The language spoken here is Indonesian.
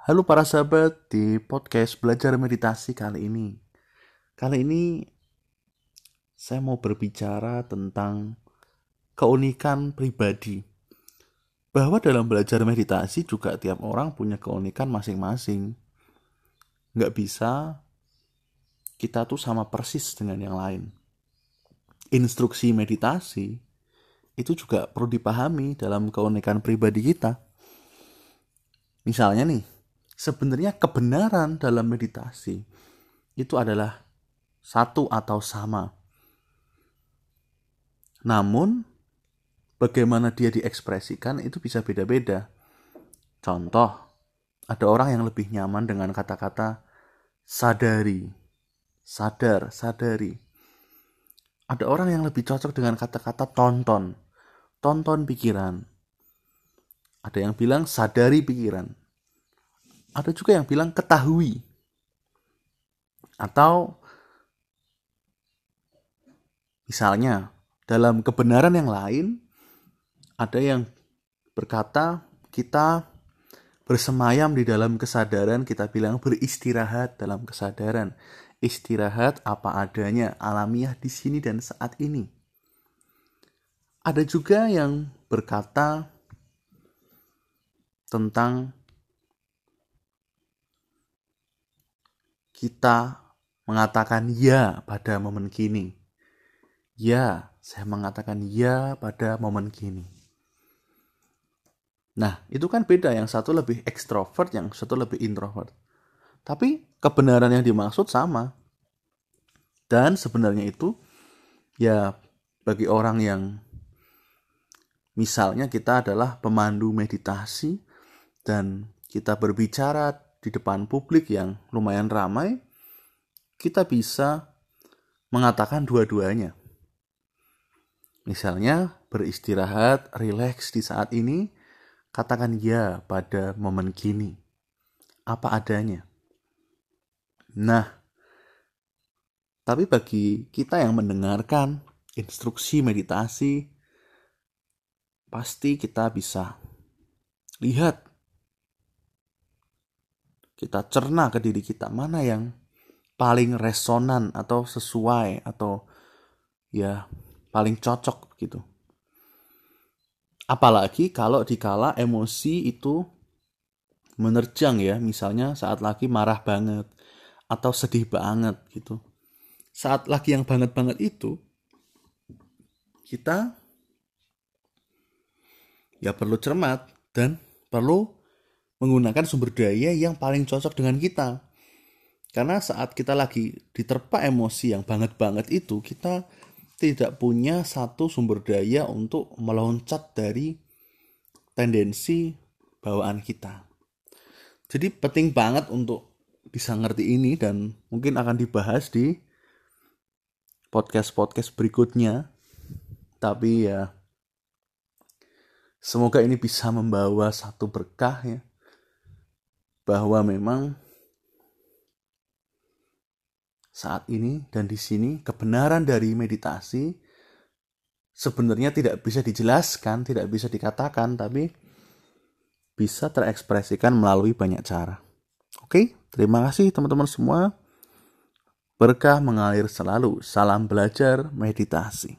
Halo para sahabat di podcast belajar meditasi kali ini. Kali ini saya mau berbicara tentang keunikan pribadi. Bahwa dalam belajar meditasi juga tiap orang punya keunikan masing-masing. Nggak bisa kita tuh sama persis dengan yang lain. Instruksi meditasi itu juga perlu dipahami dalam keunikan pribadi kita. Misalnya nih, sebenarnya kebenaran dalam meditasi itu adalah satu atau sama. Namun, bagaimana dia diekspresikan itu bisa beda-beda. Contoh, ada orang yang lebih nyaman dengan kata-kata sadari, sadar, sadari. Ada orang yang lebih cocok dengan kata-kata tonton, tonton pikiran. Ada yang bilang sadari pikiran ada juga yang bilang ketahui. Atau misalnya dalam kebenaran yang lain ada yang berkata kita bersemayam di dalam kesadaran kita bilang beristirahat dalam kesadaran. Istirahat apa adanya alamiah di sini dan saat ini. Ada juga yang berkata tentang kita mengatakan ya pada momen kini. Ya, saya mengatakan ya pada momen kini. Nah, itu kan beda. Yang satu lebih ekstrovert, yang satu lebih introvert. Tapi kebenaran yang dimaksud sama. Dan sebenarnya itu ya bagi orang yang misalnya kita adalah pemandu meditasi dan kita berbicara di depan publik yang lumayan ramai, kita bisa mengatakan dua-duanya. Misalnya, beristirahat, rileks di saat ini, katakan ya pada momen kini. Apa adanya. Nah, tapi bagi kita yang mendengarkan instruksi meditasi, pasti kita bisa lihat kita cerna ke diri kita mana yang paling resonan atau sesuai atau ya paling cocok gitu. Apalagi kalau dikala emosi itu menerjang ya, misalnya saat lagi marah banget atau sedih banget gitu. Saat lagi yang banget-banget itu kita ya perlu cermat dan perlu menggunakan sumber daya yang paling cocok dengan kita. Karena saat kita lagi diterpa emosi yang banget-banget itu, kita tidak punya satu sumber daya untuk meloncat dari tendensi bawaan kita. Jadi penting banget untuk bisa ngerti ini dan mungkin akan dibahas di podcast-podcast berikutnya. Tapi ya semoga ini bisa membawa satu berkah ya bahwa memang saat ini dan di sini kebenaran dari meditasi sebenarnya tidak bisa dijelaskan, tidak bisa dikatakan, tapi bisa terekspresikan melalui banyak cara. Oke, terima kasih teman-teman semua. Berkah mengalir selalu. Salam belajar meditasi.